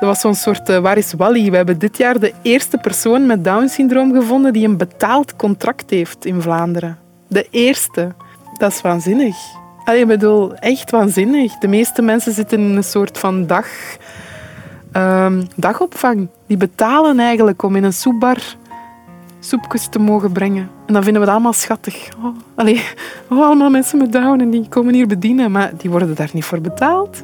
Dat was zo'n soort uh, Waar is Wally? We hebben dit jaar de eerste persoon met Down-syndroom gevonden die een betaald contract heeft in Vlaanderen. De eerste. Dat is waanzinnig. Allee, ik bedoel, echt waanzinnig. De meeste mensen zitten in een soort van dag, um, dagopvang. Die betalen eigenlijk om in een soepbar soepjes te mogen brengen. En dan vinden we dat allemaal schattig. Oh, allee, oh, allemaal mensen met down en die komen hier bedienen, maar die worden daar niet voor betaald.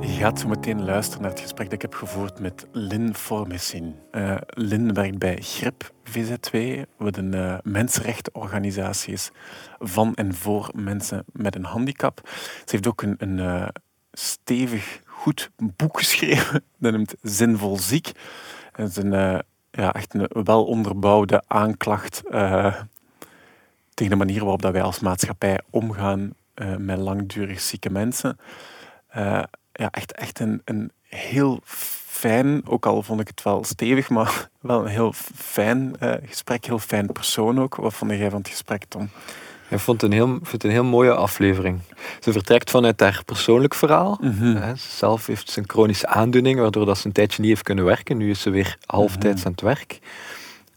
Je gaat zo meteen luisteren naar het gesprek dat ik heb gevoerd met Lynn Formessin. Uh, Lynn werkt bij GRIP VZ2, wat een uh, mensenrechtenorganisatie is van en voor mensen met een handicap. Ze heeft ook een, een uh, stevig, goed boek geschreven. Dat noemt Zinvol Ziek. Het is een ja, echt een wel onderbouwde aanklacht tegen de manier waarop dat wij als maatschappij omgaan met langdurig zieke mensen. Uh, ja, echt, echt een, een heel fijn, ook al vond ik het wel stevig, maar wel een heel fijn gesprek, heel fijn persoon ook. Wat vond jij van het gesprek, Tom? Ik vond het een heel, vond een heel mooie aflevering. Ze vertrekt vanuit haar persoonlijk verhaal. Mm zelf heeft ze een chronische aandoening, waardoor dat ze een tijdje niet heeft kunnen werken. Nu is ze weer halftijds mhm. aan het werk.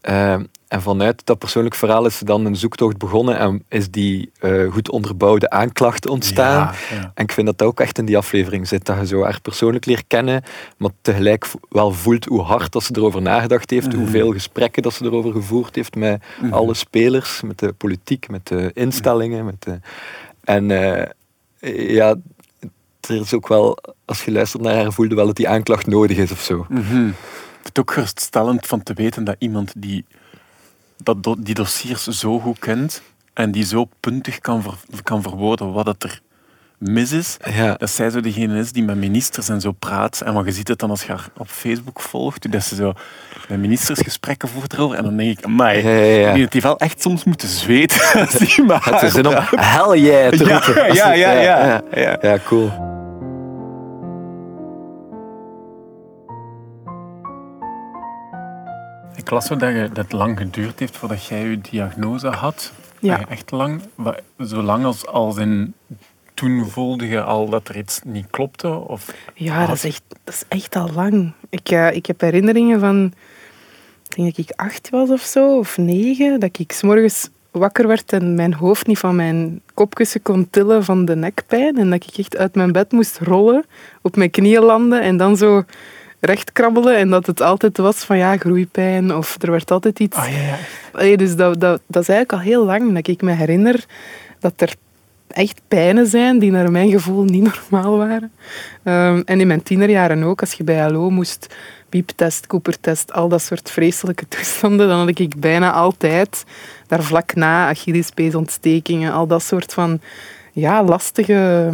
Ehm, en vanuit dat persoonlijk verhaal is dan een zoektocht begonnen en is die uh, goed onderbouwde aanklacht ontstaan. En ik vind dat dat ook echt in die aflevering zit, dat je zo haar persoonlijk leert kennen, maar tegelijk wel voelt hoe hard dat ze erover nagedacht heeft, mm hoeveel gesprekken dat ze erover gevoerd heeft met mhm. alle spelers, met de politiek, met de instellingen. Met de... En uh, ja, er is ook wel, als je luistert naar haar, voelde wel dat die aanklacht nodig is of zo. Het is ook geruststellend van te weten dat iemand die dat die dossiers zo goed kent en die zo puntig kan, kan verwoorden wat het er mis is, ja. dat zij zo degene is die met ministers en zo praat. En wat je ziet het dan als je haar op Facebook volgt, dat ze zo met ministers gesprekken voert erover. En dan denk ik, amai, ja, ja, ja. die wel echt soms moeten zweten. die maar het is zin om hell yeah te roepen. Ja, ja, ja. ja, ja. cool. Ik las dat, je, dat het lang geduurd heeft voordat jij je diagnose had. Ja. Echt lang. Zo lang als, als in toen voelde je al dat er iets niet klopte? Of ja, dat is, echt, dat is echt al lang. Ik, uh, ik heb herinneringen van, ik denk dat ik acht was of zo, of negen, dat ik s'morgens wakker werd en mijn hoofd niet van mijn kopkussen kon tillen van de nekpijn. En dat ik echt uit mijn bed moest rollen, op mijn knieën landen en dan zo recht krabbelen en dat het altijd was van ja, groeipijn of er werd altijd iets. Oh, ja, ja. dus dat, dat, dat is eigenlijk al heel lang dat ik me herinner dat er echt pijnen zijn die naar mijn gevoel niet normaal waren. Um, en in mijn tienerjaren ook, als je bij hallo moest, pieptest, koepertest, al dat soort vreselijke toestanden, dan had ik bijna altijd daar vlak na Achillespeesontstekingen, al dat soort van ja, lastige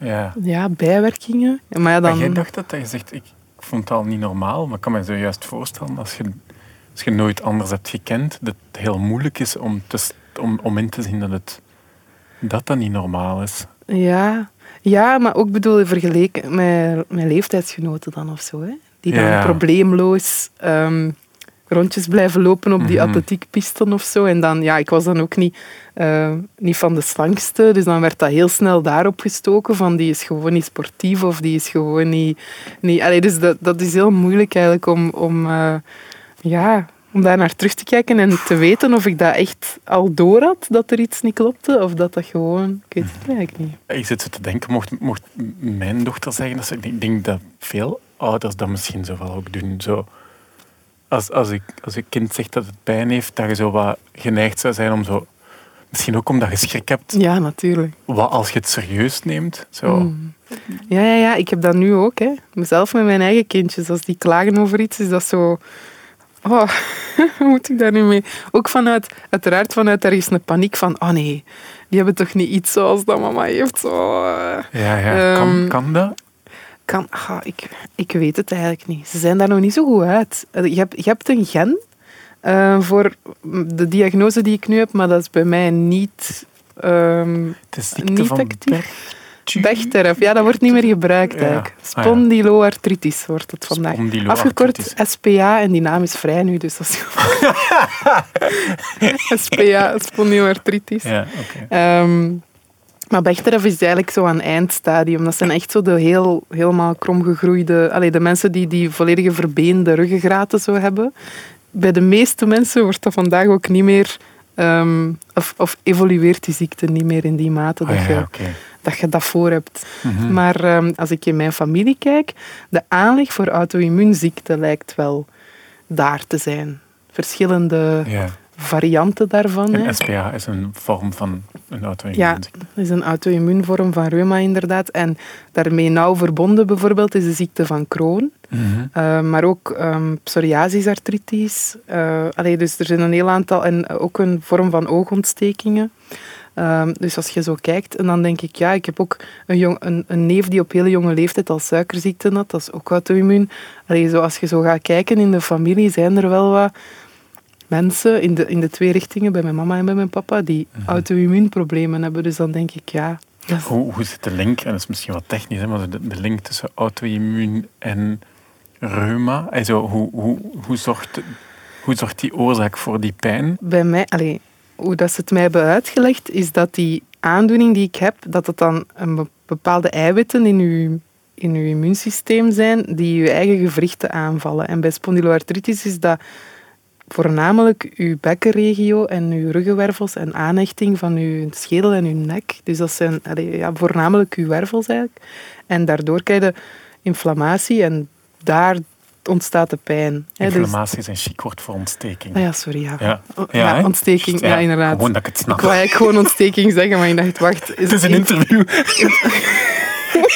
ja. ja, bijwerkingen. Maar ja, dan... jij dacht dat, je zegt, ik vond het al niet normaal, maar ik kan me zo juist voorstellen, als je, als je nooit anders hebt gekend, dat het heel moeilijk is om, te, om, om in te zien dat het dat dat niet normaal is. Ja, ja maar ook bedoel vergeleken met mijn leeftijdsgenoten dan of zo. Hè? Die dan probleemloos um, rondjes blijven lopen op die mm atletiekpisten of zo. En dan, ja, ik was dan ook niet, uh, niet van de slangste, dus dan werd dat heel snel daarop gestoken van die is gewoon niet sportief of die is gewoon niet... niet allee, dus dat, dat is heel moeilijk eigenlijk om, om, uh, ja, om daar naar terug te kijken en te weten of ik dat echt al door had, dat er iets niet klopte, of dat dat gewoon... Ik weet het eigenlijk niet. Ik zit zo te denken, mocht, mocht mijn dochter zeggen, dat ze, ik denk dat veel ouders dat misschien zo wel ook doen, zo als, als, ik, als een kind zegt dat het pijn heeft, dat je zo wat geneigd zou zijn om zo... Misschien ook omdat je schrik hebt. Ja, natuurlijk. Wat als je het serieus neemt. Zo. Mm. Ja, ja, ja, ik heb dat nu ook. Hè. Mezelf met mijn eigen kindjes. Als die klagen over iets, is dat zo... Oh, hoe moet ik daar nu mee? Ook vanuit, uiteraard vanuit er is een paniek van, oh nee, die hebben toch niet iets zoals dat mama heeft. Zo. Ja, ja. kan, ehm, kan dat? Kan, ik, ik weet het eigenlijk niet. Ze zijn daar nog niet zo goed uit. Eh, je hebt, je hebt een gen uh, voor de diagnose die ik nu heb, maar dat is bij mij niet, um, niet actief. Bechterew, ja, dat wordt niet meer gebruikt ja. eigenlijk. Ah, Spondyloartritis wordt het vandaag. Afgekort SPA en die naam is vrij nu, dus dat is SPA, spondyloartritis. Ja, okay. um, Maar Bechterew is eigenlijk zo aan eindstadium. Dat zijn echt zo de heel, helemaal kromgegroeide... Allee, de mensen die die volledige verbeende ruggengraten zo hebben. Bij de meeste mensen wordt dat vandaag ook niet meer... Um, of, of, evolueert die ziekte niet meer in die mate dat, oh je, dat je dat voor hebt. Mhm. Maar um, als ik in mijn familie kijk, de aanleg voor auto-immuunziekte lijkt wel daar te zijn. Verschillende varianten daarvan. En SPA is een vorm van een auto-immuun. Ja, is een auto-immuunvorm van reuma inderdaad. En daarmee nauw verbonden bijvoorbeeld is de ziekte van Crohn. Mhm. Eh, maar ook um, psoriasis-artritis. Uh, dus er zijn een heel aantal... En ook een vorm van oogontstekingen. Ehm, dus als je zo kijkt, en dan denk ik, ja, ik heb ook een, jong, een, een neef die op hele jonge leeftijd al suikerziekte had. Dat is ook auto-immuun. Zo, als je zo gaat kijken in de familie, zijn er wel wat mensen in de, in de twee richtingen, bij mijn mama en bij mijn papa, die mm auto-immuunproblemen hebben. Dus dan denk ik, ja... Hoe, hoe zit de link, en dat is misschien wat technisch, hè, maar de, de link tussen auto-immuun en reuma? Also, hoe, hoe, hoe, zorgt, hoe zorgt die oorzaak voor die pijn? Bij mij, allez, hoe dat ze het mij hebben uitgelegd, is dat die aandoening die ik heb, dat het dan een bepaalde eiwitten in uw, in uw immuunsysteem zijn die je eigen gewrichten aanvallen. En bij spondyloartritis is dat voornamelijk uw bekkenregio en uw ruggenwervels en aanhechting van uw schedel en uw nek. Dus dat zijn ja, voornamelijk uw wervels eigenlijk. En daardoor krijg je inflammatie en daar ontstaat de pijn. Dus- inflammatie is een chic woord voor ontsteking. Ah ja, sorry. Ja, ja. ja, ontsteking, ja, inderdaad. Gewoon dat ik het snap. Ik wou eigenlijk gewoon ontsteking zeggen, maar ik dacht, wacht. Is het is een interview.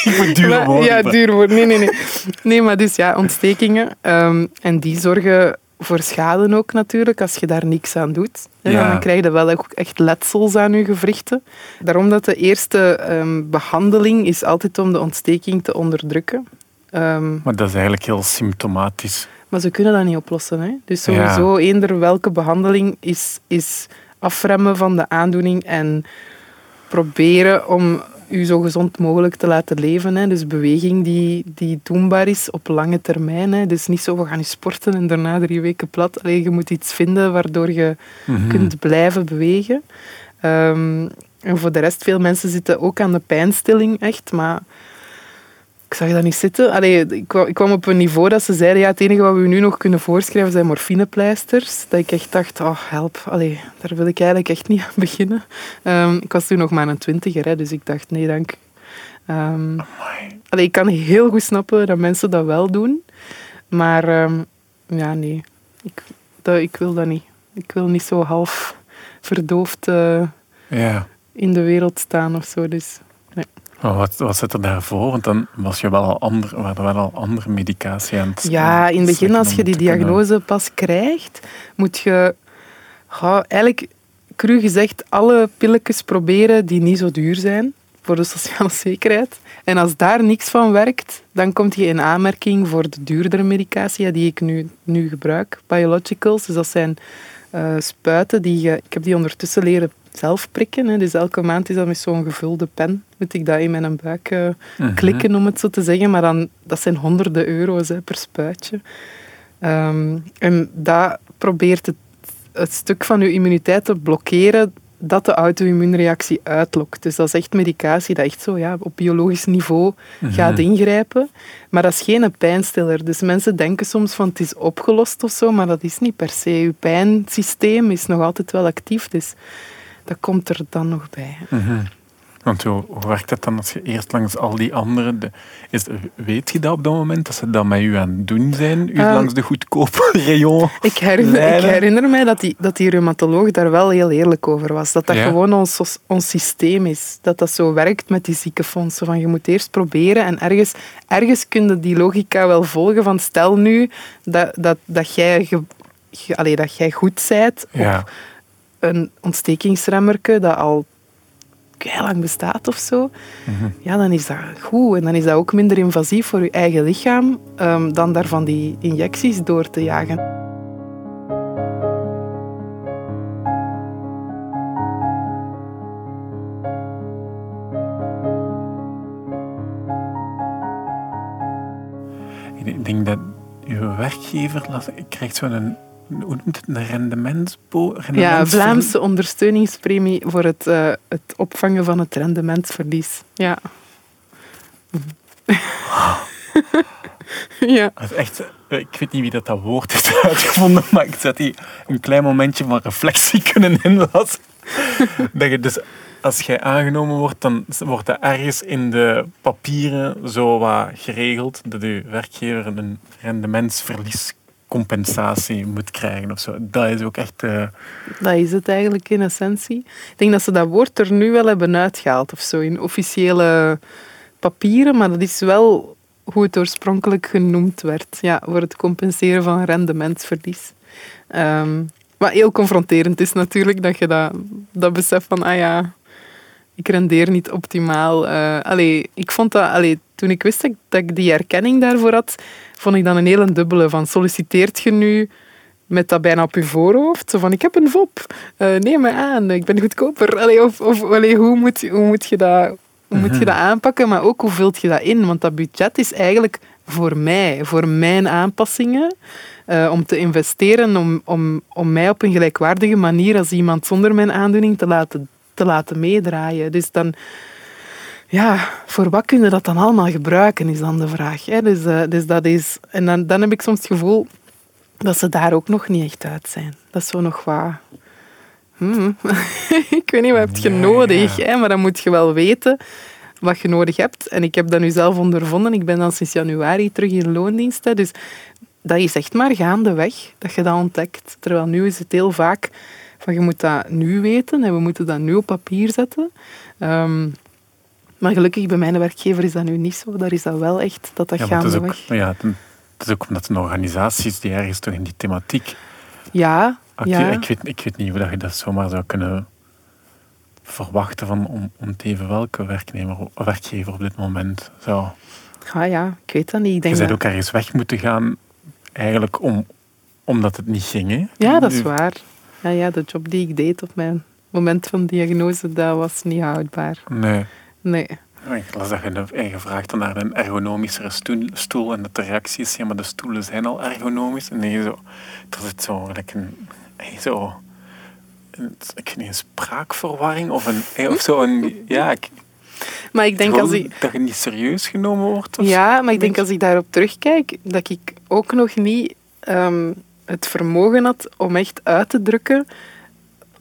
ik moet duur worden. Ja, duur worden. Nee, nee, nee. Nee, maar dus ja, ontstekingen. Um, en die zorgen voor schade ook natuurlijk, als je daar niks aan doet. Dan krijg je wel echt letsels aan je gewrichten. Daarom dat de eerste ehm, behandeling is altijd om de ontsteking te onderdrukken. Um, maar dat is eigenlijk heel symptomatisch. Maar ze kunnen dat niet oplossen. Hè? Dus sowieso, eender welke behandeling is, is afremmen van de aandoening en proberen om u zo gezond mogelijk te laten leven. Hè. Dus beweging die, die doenbaar is op lange termijn. Hè. Dus niet zo, we gaan nu sporten en daarna drie weken plat. Alleen je moet iets vinden waardoor je mhm. kunt blijven bewegen. Um, en voor de rest, veel mensen zitten ook aan de pijnstilling, echt. Maar ik zag dat niet zitten. Allee, ik, kwam, op een niveau dat ze zeiden, ja, het enige wat we nu nog kunnen voorschrijven zijn morfinepleisters. Dat ik echt dacht, oh help, Allee, daar wil ik eigenlijk echt niet aan beginnen. Um, ik was toen nog maar een twintiger, hè, dus ik dacht, nee dank. Um, allee, ik kan heel goed snappen dat mensen dat wel doen. Maar um, ja, nee, ik, dat, ik wil dat niet. Ik wil niet zo half verdoofd uh, ja. in de wereld staan of zo. Dus maar wat, wat zit er daarvoor? Want dan was je wel al ander, waren wel al andere medicatie aan het Ja, in het begin als je die diagnose pas krijgt, moet je eigenlijk cru gezegd alle pilletjes proberen die niet zo duur zijn voor de sociale zekerheid. En als daar niks van werkt, dan kom je in aanmerking voor de duurdere medicatie die ik nu, nu gebruik, biologicals. Dus dat zijn uh, spuiten die. Ik heb die ondertussen leren zelf prikken. Hè. Dus elke maand is dat met zo'n gevulde pen. Moet ik dat in mijn buik uh, klikken, om het zo te zeggen. Maar dan, dat zijn honderden euro's hè, per spuitje. Um, en dat probeert het, het stuk van je immuniteit te blokkeren dat de auto-immuunreactie uitlokt. Dus dat is echt medicatie dat echt zo ja, op biologisch niveau gaat mhm. ingrijpen. Maar dat is geen pijnstiller. Dus mensen denken soms van het is opgelost of zo, maar dat is niet per se. Je pijnsysteem is nog altijd wel actief. Dus dat komt er dan nog bij. Mhm. Want hoe, werkt dat dan als je eerst langs al die anderen... is, weet je dat op dat moment, dat ze dat met u aan het doen zijn? U ehm, langs de goedkope rayon ik herinner, ik herinner mij dat die, dat die reumatoloog daar wel heel eerlijk over was. Dat dat gewoon ons, ons systeem is. Dat dat zo werkt met die ziekenfondsen. Van je moet eerst proberen en ergens, ergens kun je die logica wel volgen van stel nu dat, dat, dat, jij, ge, dat jij goed bent ja een ontstekingsremmerke dat al lang bestaat of zo, mhm. ja, dan is dat goed. En dan is dat ook minder invasief voor je eigen lichaam um, dan daarvan die injecties door te jagen. Ik denk dat uw werkgever krijgt zo'n hoe noemt het, een rendementsbo? Ja, Vlaamse ondersteuningspremie voor het, uh, het opvangen van het rendementsverlies. Ja. ja. Dat is echt, eh, ik weet niet wie dat, dat woord heeft uitgevonden, maar ik zet hier een klein momentje van reflectie kunnen inlassen. dat je dus, als jij aangenomen wordt, dan wordt dat ergens in de papieren zo wat geregeld dat je werkgever een rendementsverlies compensatie moet krijgen of zo. Dat is ook echt... Uh... Dat is het eigenlijk in essentie. Ik denk dat ze dat woord er nu wel hebben uitgehaald of zo, in officiële papieren, maar dat is wel hoe het oorspronkelijk genoemd werd. Ja, voor het compenseren van rendementsverlies. Um, wat heel confronterend is natuurlijk, dat je dat, dat beseft van, ah ja, ik rendeer niet optimaal. Uh, allee, ik vond dat, allee, toen ik wist dat ik die erkenning daarvoor had, vond ik dan een hele dubbele van solliciteert je nu met dat bijna op je voorhoofd? Zo van, ik heb een VOP, uh, neem me aan, ik ben goedkoper. Allee, of of allee, hoe, moet, hoe, moet je dat, hoe moet je mhm. dat aanpakken? Maar ook, hoe vult je dat in? Want dat budget is eigenlijk voor mij, voor mijn aanpassingen, uh, om te investeren, om, om, om mij op een gelijkwaardige manier als iemand zonder mijn aandoening te laten, te laten meedraaien. Dus dan ja, voor wat kunnen dat dan allemaal gebruiken, is dan de vraag. Hè? Dus, uh, dus dat is, en dan, dan heb ik soms het gevoel dat ze daar ook nog niet echt uit zijn. Dat is zo nog wat... Hmm. ik weet niet, wat heb je nodig? Hè? Maar dan moet je wel weten wat je nodig hebt. En ik heb dat nu zelf ondervonden. Ik ben dan sinds januari terug in loondienst. Hè. Dus dat is echt maar gaandeweg dat je dat ontdekt. Terwijl nu is het heel vaak van je moet dat nu weten en we moeten dat nu op papier zetten. Um, maar gelukkig bij mijn werkgever is dat nu niet zo. Daar is dat wel echt dat dat ja, gaandeweg... Ja, het is ook omdat een organisaties die ergens toch in die thematiek... Ja, ja. Ik, weet, ik weet niet hoe je dat zomaar zou kunnen verwachten van om, om te even welke werknemer, werkgever op dit moment zou... Ah ja, ik weet dat niet. Ik denk je zou ook ergens weg moeten gaan, eigenlijk om, omdat het niet ging. Hè? Ja, dat is waar. Ja, ja, de job die ik deed op mijn moment van diagnose, dat was niet houdbaar. Nee. Nee. Ik las dat je gevraagd naar een ergonomischere stoel en dat de reactie is, ja, maar de stoelen zijn al ergonomisch. En nee, zo, er zit zo, like een, zo een, ik niet, een spraakverwarring of, een, of zo. Een, ja, ik, maar ik denk als ik... Dat je niet serieus genomen wordt? Ja, maar ik denk als ik daarop terugkijk, dat ik ook nog niet ehm, het vermogen had om echt uit te drukken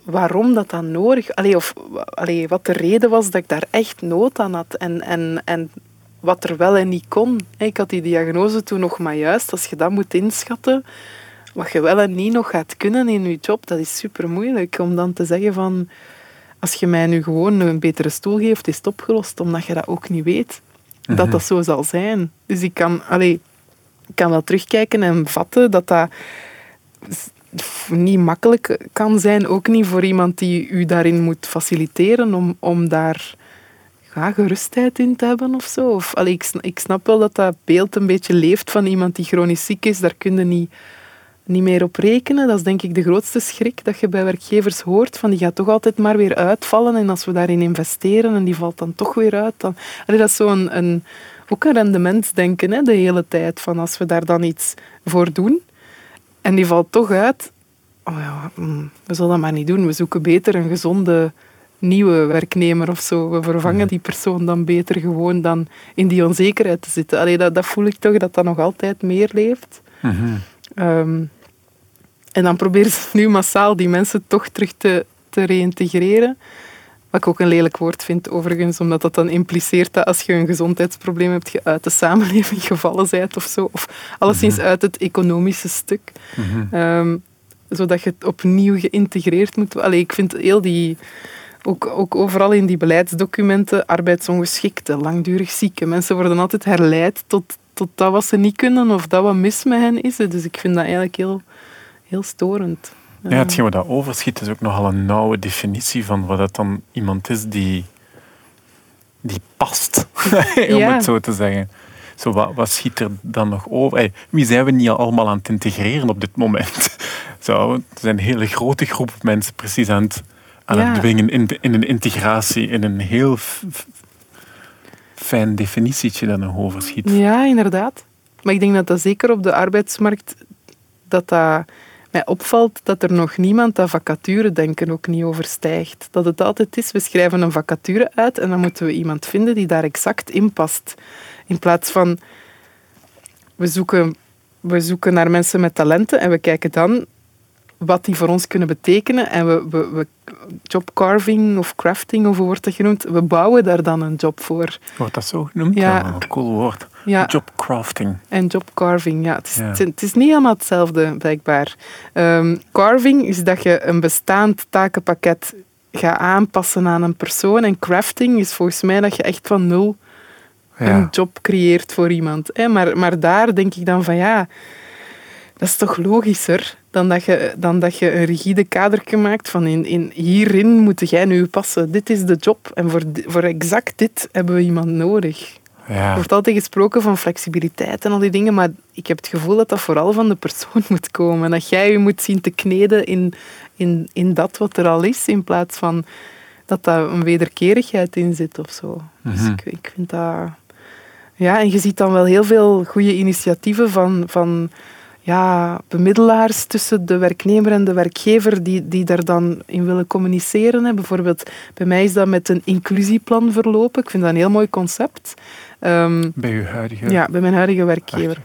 waarom dat dan nodig... Allee, of allee, wat de reden was dat ik daar echt nood aan had. En, en, en wat er wel en niet kon. Ik had die diagnose toen nog maar juist. Als je dat moet inschatten, wat je wel en niet nog gaat kunnen in je job, dat is super moeilijk. Om dan te zeggen van... Als je mij nu gewoon een betere stoel geeft, is het opgelost. Omdat je dat ook niet weet. Dat mhm. dat zo zal zijn. Dus ik kan, allee, ik kan wel terugkijken en vatten dat dat niet makkelijk kan zijn, ook niet voor iemand die u daarin moet faciliteren om, om daar ja, gerustheid in te hebben of zo. Ik, ik snap wel dat dat beeld een beetje leeft van iemand die chronisch ziek is, daar kun je niet, niet meer op rekenen. Dat is denk ik de grootste schrik dat je bij werkgevers hoort, van die gaat toch altijd maar weer uitvallen en als we daarin investeren en die valt dan toch weer uit, dan... Dat is zo een, een, ook een rendementsdenken hè, de hele tijd, van als we daar dan iets voor doen en die valt toch uit. Oh ja, mm, we zullen dat maar niet doen. We zoeken beter een gezonde nieuwe werknemer of zo. We vervangen mhm. die persoon dan beter gewoon dan in die onzekerheid te zitten. Allee, dat, dat voel ik toch dat dat nog altijd meer leeft. Mhm. Ehm, en dan proberen ze nu massaal die mensen toch terug te, te reïntegreren. Wat ik ook een lelijk woord vind, overigens, omdat dat dan impliceert dat als je een gezondheidsprobleem hebt, je uit de samenleving gevallen bent of zo. Of alleszins mhm. uit het economische stuk. Mhm. Ehm, zodat je het opnieuw geïntegreerd moet worden. Ik vind heel die... Ook, ook overal in die beleidsdocumenten, arbeidsongeschikte, langdurig zieke. Mensen worden altijd herleid tot, tot dat wat ze niet kunnen of dat wat mis met hen is. Dus ik vind dat eigenlijk heel, heel storend. Ja, hetgeen wat dat overschiet is ook nogal een nauwe definitie van wat dat dan iemand is die, die past, om het zo te zeggen. Zo, wat, wat schiet er dan nog over? wie zijn we niet allemaal aan het integreren op dit moment? Zo, er zijn een hele grote groep mensen precies aan het, aan het dwingen in, in een integratie, in een heel fijn definitietje dat nog overschiet. Ja, inderdaad. Maar ik denk dat dat zeker op de arbeidsmarkt dat dat mij opvalt dat er nog niemand dat vacature denken ook niet overstijgt. Dat het altijd is, we schrijven een vacature uit en dan moeten we iemand vinden die daar exact in past. In plaats van, we zoeken, we zoeken naar mensen met talenten en we kijken dan wat die voor ons kunnen betekenen. En we, we, we jobcarving of crafting, of hoe wordt dat genoemd? We bouwen daar dan een job voor. Wordt dat zo genoemd? Ja. een cool woord. Ja. Jobcrafting. En jobcarving, ja. Het is, ja. Het, is niet helemaal hetzelfde, blijkbaar. Um, carving is dat je een bestaand takenpakket gaat aanpassen aan een persoon. En crafting is volgens mij dat je echt van nul een job creëert voor iemand. Maar, maar daar denk ik dan van ja, dat is toch logischer dan dat je, dan dat je een rigide kader maakt van in, in, hierin moet jij nu passen. Dit is de job en voor, voor exact dit hebben we iemand nodig. Ja. Er wordt altijd gesproken van flexibiliteit en al die dingen, maar ik heb het gevoel dat dat vooral van de persoon moet komen. Dat jij je moet zien te kneden in, in, in dat wat er al is, in plaats van dat daar een wederkerigheid in zit of zo. Dus mhm. ik, ik vind dat... Ja, en je ziet dan wel heel veel goede initiatieven van... van ja, bemiddelaars tussen de werknemer en de werkgever die, die daar dan in willen communiceren. Hè. Bijvoorbeeld, bij mij is dat met een inclusieplan verlopen. Ik vind dat een heel mooi concept. Um, bij uw huidige? Ja, bij mijn huidige werkgever.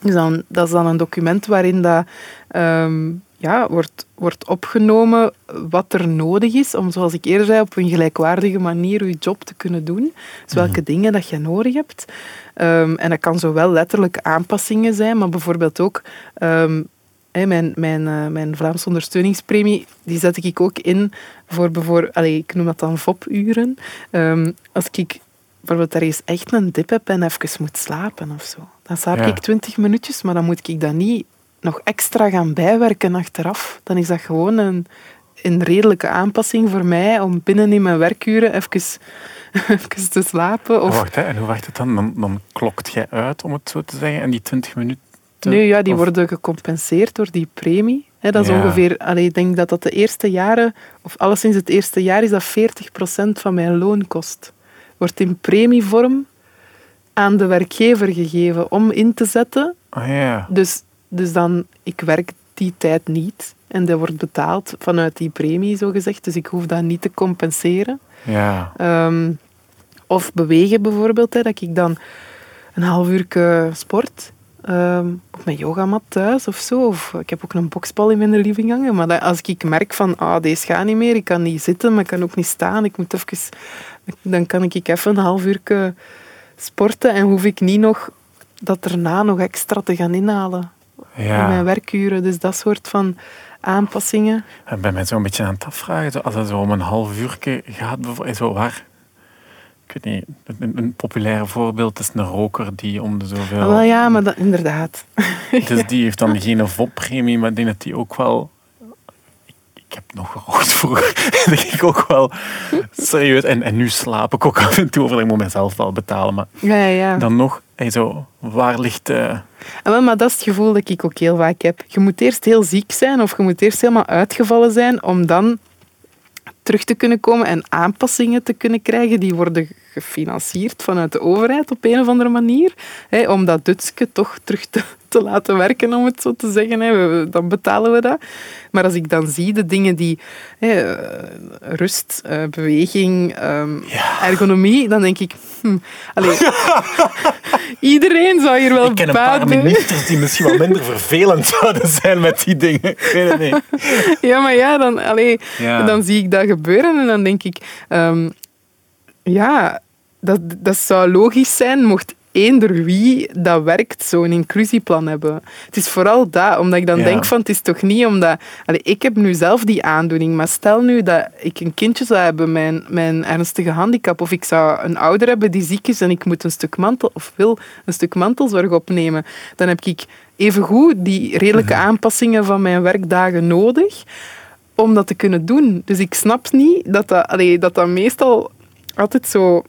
Dus dan, dat is dan een document waarin dat, ehm, ja, wordt, wordt opgenomen wat er nodig is om, zoals ik eerder zei, op een gelijkwaardige manier je job te kunnen doen. Dus welke mhm. dingen dat je nodig hebt. Ehm, en dat kan zowel letterlijk aanpassingen zijn, maar bijvoorbeeld ook um, mijn, mijn, uh, mijn Vlaamse ondersteuningspremie, die zet ik ook in voor bijvoorbeeld, ik noem dat dan VOP-uren. Um, als ik bijvoorbeeld ergens echt een dip heb en even moet slapen of zo. Dan slaap ik twintig minuutjes, maar dan moet ik dat niet nog extra gaan bijwerken achteraf. Dan is dat gewoon een, een redelijke aanpassing voor mij om binnen in mijn werkuren even, even te slapen. Of... Wacht, hè, en hoe werkt het dan? dan? Dan klokt jij uit, om het zo te zeggen, en die 20 minuten... Nee, ja, die worden gecompenseerd door die premie. dat is ongeveer, allee, ik denk dat dat de eerste jaren, of alleszins het eerste jaar, is dat 40% van mijn loon kost. Wordt in premievorm aan de werkgever gegeven om in te zetten. Oh, ja. Dus, dus dan, ik werk die tijd niet. En dat wordt betaald vanuit die premie, zo gezegd. Dus ik hoef dat niet te compenseren. Ja. Ehm, of bewegen bijvoorbeeld, hè, dat ik dan een half uur sport. Um, op mijn yogamat thuis of zo. Of ik heb ook een boksbal in mijn living hangen. Maar dat, als ik merk van, ah, deze gaat niet meer. Ik kan niet zitten, maar ik kan ook niet staan. Ik moet even... Dan kan ik even een half uur sporten en hoef ik niet nog dat erna nog extra te gaan inhalen. Ja. In mijn werkuren. Dus dat soort van aanpassingen. Ik ben mij zo een beetje aan het afvragen. Als het zo om een half uur gaat, zo waar... Ik weet niet, een, een populair voorbeeld is een roker die om de zoveel... Ah, wel ja, maar dat, inderdaad. Dus die heeft dan geen VOP-premie, maar ik denk dat die ook wel ik heb nog gerookt vroeger. denk ik ook wel serieus. En, en nu slaap ik ook af en toe, of ik moet mezelf wel betalen. Maar ja, ja. dan nog, hey, zo, waar ligt... Uh... maar dat is het gevoel dat ik ook heel vaak heb. Je moet eerst heel ziek zijn of je moet eerst helemaal uitgevallen zijn om dan terug te kunnen komen en aanpassingen te kunnen krijgen. Die worden gefinancierd vanuit de overheid op een of andere manier. Hè, om dat Dutske toch terug te, te, laten werken, om het zo te zeggen. Hè. dan betalen we dat. Maar als ik dan zie de dingen die hè, rust, uh, beweging, um, ergonomie, dan denk ik... Hm, allez, iedereen zou hier wel Ik ken een paar ministers die misschien wat minder vervelend zouden zijn met die dingen. Het niet. ja, maar ja, dan, allez, ja. dan zie ik dat gebeuren en dan denk ik... Um, ja, dat, dat zou logisch zijn mocht eender wie dat werkt zo'n inclusieplan hebben. Het is vooral dat, omdat ik dan denk van het is toch niet omdat... Ik heb nu zelf die aandoening, maar stel nu dat ik een kindje zou hebben met mijn, mijn ernstige handicap of ik zou een ouder hebben die ziek is en ik moet een stuk mantel of wil een stuk mantelzorg opnemen, dan heb ik evengoed die redelijke mhm. aanpassingen van mijn werkdagen nodig om dat te kunnen doen. Dus ik snap niet dat dat, allee, dat, dat meestal altijd zo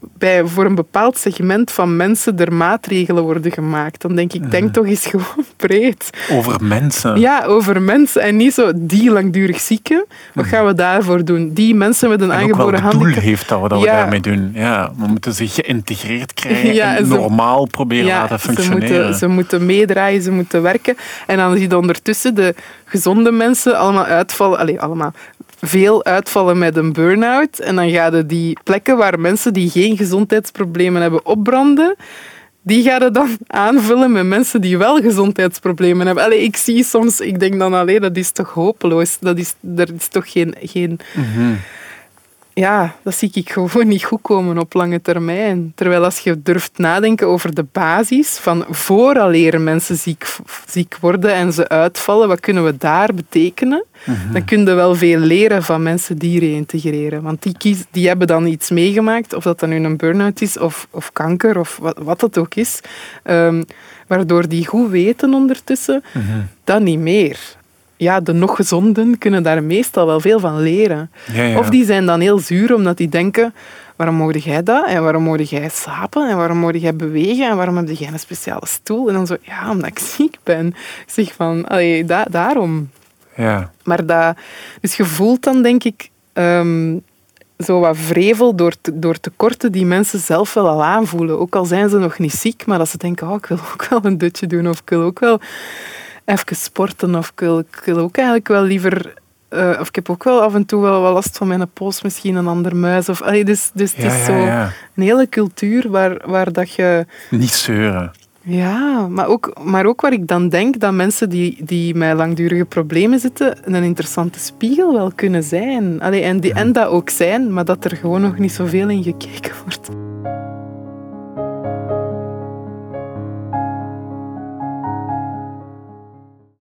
bij, voor een bepaald segment van mensen er maatregelen worden gemaakt. Dan denk ik, denk toch eens gewoon breed. Over mensen? Ja, over mensen. En niet zo die langdurig zieken. Wat mhm. gaan we daarvoor doen? Die mensen met een aangeboren handicap. doel heeft dat we, dat we daarmee doen. Ja, we moeten ze geïntegreerd krijgen en normaal proberen ja, laten functioneren. Ze moeten, ze moeten meedraaien, ze moeten werken. En dan zie je ondertussen de gezonde mensen allemaal uitvallen. Allee, allemaal veel uitvallen met een burn-out. En dan gaan die plekken waar mensen die geen gezondheidsproblemen hebben opbranden, die gaan dan aanvullen met mensen die wel gezondheidsproblemen hebben. Allee, ik zie soms, ik denk dan alleen, dat is toch hopeloos. Dat is, er is toch geen... geen mhm ja, dat zie ik gewoon niet goed komen op lange termijn. Terwijl als je durft nadenken over de basis van vooraleer mensen ziek, ziek worden en ze uitvallen, wat kunnen we daar betekenen? Mhm. Dan kun je wel veel leren van mensen die reïntegreren. Want die, kies, die hebben dan iets meegemaakt, of dat dan nu een burn-out is, of, of kanker, of wat, wat het ook is. Um, waardoor die goed weten ondertussen, mm dat niet meer ja, de nog gezonden kunnen daar meestal wel veel van leren. Of die zijn dan heel zuur omdat die denken, waarom mocht jij dat? En waarom mocht jij slapen? En waarom mocht jij bewegen? En waarom heb jij een speciale stoel? En dan zo, ja, omdat ik ziek ben. Ik zeg van, allee, daarom. Ja. Maar dat, dus je voelt dan, denk ik, um, zo wat vrevel door, door tekorten die mensen zelf wel al aanvoelen. Ook al zijn ze nog niet ziek, maar dat ze denken, oh, ik wil ook wel een dutje doen of ik wil ook wel even sporten of ik wil, ik wil ook eigenlijk wel liever... Uh, of ik heb ook wel af en toe wel, wel last van mijn pols, misschien een ander muis. Of, allee, dus dus het is zo een hele cultuur waar, waar dat je... Niet zeuren. Ja, maar ook, maar ook waar ik dan denk dat mensen die, die met langdurige problemen zitten, een interessante spiegel wel kunnen zijn. Allee, en, die, en dat ook zijn, maar dat er gewoon nog niet zoveel in gekeken wordt.